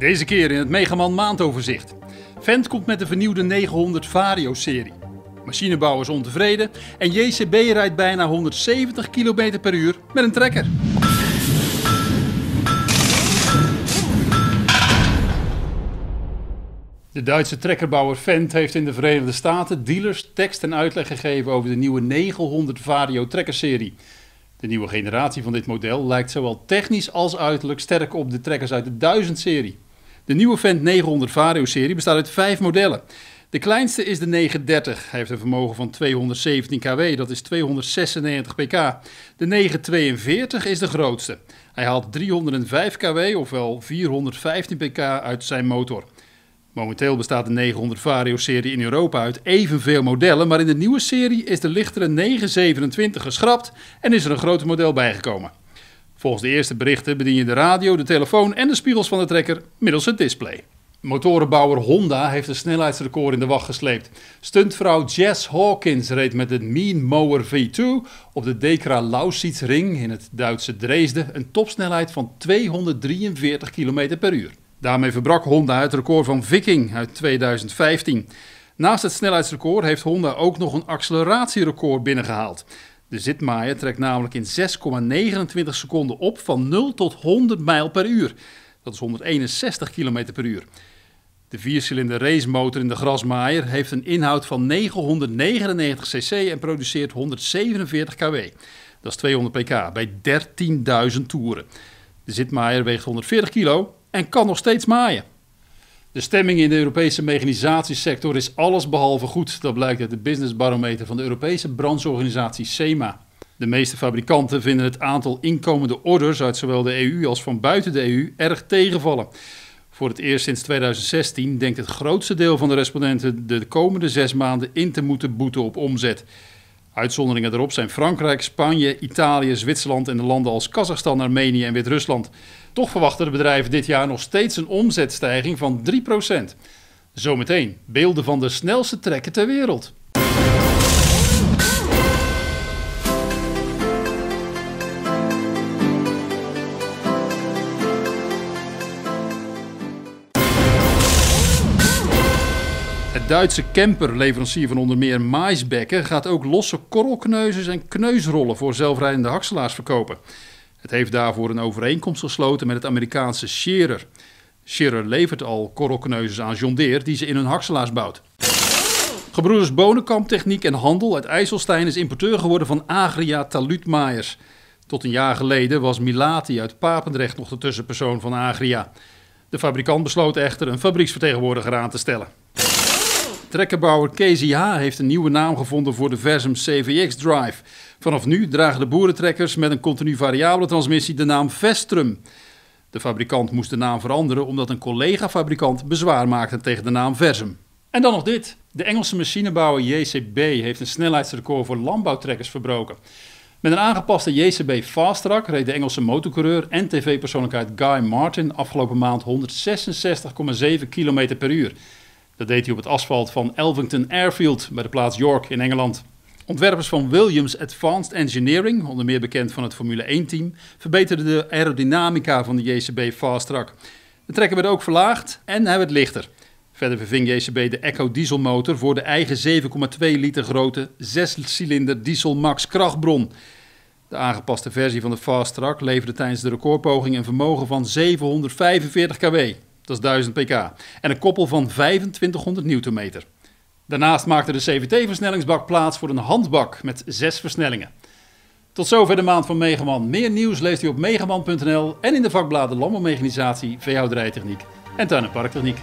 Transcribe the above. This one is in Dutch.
Deze keer in het Megaman maandoverzicht. Vent komt met de vernieuwde 900 Vario-serie. Machinebouwers ontevreden en JCB rijdt bijna 170 km per uur met een trekker. De Duitse trekkerbouwer Fendt heeft in de Verenigde Staten dealers tekst en uitleg gegeven over de nieuwe 900 Vario trekkerserie. De nieuwe generatie van dit model lijkt zowel technisch als uiterlijk sterk op de trekkers uit de 1000-serie. De nieuwe Fendt 900 Vario-serie bestaat uit vijf modellen. De kleinste is de 930. Hij heeft een vermogen van 217 kW, dat is 296 pk. De 942 is de grootste. Hij haalt 305 kW, ofwel 415 pk uit zijn motor. Momenteel bestaat de 900 Vario-serie in Europa uit evenveel modellen, maar in de nieuwe serie is de lichtere 927 geschrapt en is er een groter model bijgekomen. Volgens de eerste berichten bedien je de radio, de telefoon en de spiegels van de trekker middels het display. Motorenbouwer Honda heeft een snelheidsrecord in de wacht gesleept. Stuntvrouw Jess Hawkins reed met de Mean Mower V2 op de Dekra Lausitz-ring in het Duitse Dresden een topsnelheid van 243 km per uur. Daarmee verbrak Honda het record van Viking uit 2015. Naast het snelheidsrecord heeft Honda ook nog een acceleratierecord binnengehaald. De zitmaaier trekt namelijk in 6,29 seconden op van 0 tot 100 mijl per uur. Dat is 161 km per uur. De viercilinder racemotor in de grasmaaier heeft een inhoud van 999 cc en produceert 147 kW. Dat is 200 pk bij 13.000 toeren. De zitmaaier weegt 140 kilo en kan nog steeds maaien. De stemming in de Europese mechanisatiesector is allesbehalve goed. Dat blijkt uit de businessbarometer van de Europese brancheorganisatie SEMA. De meeste fabrikanten vinden het aantal inkomende orders uit zowel de EU als van buiten de EU erg tegenvallen. Voor het eerst sinds 2016 denkt het grootste deel van de respondenten de komende zes maanden in te moeten boeten op omzet. Uitzonderingen daarop zijn Frankrijk, Spanje, Italië, Zwitserland en de landen als Kazachstan, Armenië en Wit-Rusland. Toch verwachten de bedrijven dit jaar nog steeds een omzetstijging van 3%. Zometeen beelden van de snelste trekken ter wereld. Duitse Kemper, leverancier van onder meer maisbekken, gaat ook losse korrelkneuzes en kneusrollen voor zelfrijdende hakselaars verkopen. Het heeft daarvoor een overeenkomst gesloten met het Amerikaanse Scherer. Scherer levert al korrelkneuzes aan John Deere die ze in hun hakselaars bouwt. Gebroeders Bonenkamp Techniek en Handel uit IJsselstein is importeur geworden van Agria Talutmaaiers. Tot een jaar geleden was Milati uit Papendrecht nog de tussenpersoon van Agria. De fabrikant besloot echter een fabrieksvertegenwoordiger aan te stellen. Trekkerbouwer KZH heeft een nieuwe naam gevonden voor de Versum CVX Drive. Vanaf nu dragen de boerentrekkers met een continu variabele transmissie de naam Vestrum. De fabrikant moest de naam veranderen omdat een collega-fabrikant bezwaar maakte tegen de naam Versum. En dan nog dit. De Engelse machinebouwer JCB heeft een snelheidsrecord voor landbouwtrekkers verbroken. Met een aangepaste JCB Fast reed de Engelse motorcoureur en tv-persoonlijkheid Guy Martin afgelopen maand 166,7 km per uur. Dat deed hij op het asfalt van Elvington Airfield bij de plaats York in Engeland. Ontwerpers van Williams Advanced Engineering, onder meer bekend van het Formule 1-team, verbeterden de aerodynamica van de JCB Fast Track. De trekker werd ook verlaagd en hij werd lichter. Verder verving JCB de Echo dieselmotor voor de eigen 7,2 liter grote 6-cilinder diesel max krachtbron. De aangepaste versie van de Fast Track leverde tijdens de recordpoging een vermogen van 745 kW. Dat is 1000 pk. En een koppel van 2500 Nm. Daarnaast maakte de CVT-versnellingsbak plaats voor een handbak met zes versnellingen. Tot zover de maand van Megaman. Meer nieuws leest u op megaman.nl en in de vakbladen Landbouwmechanisatie, Veehouderijtechniek en Tuin- en Parktechniek.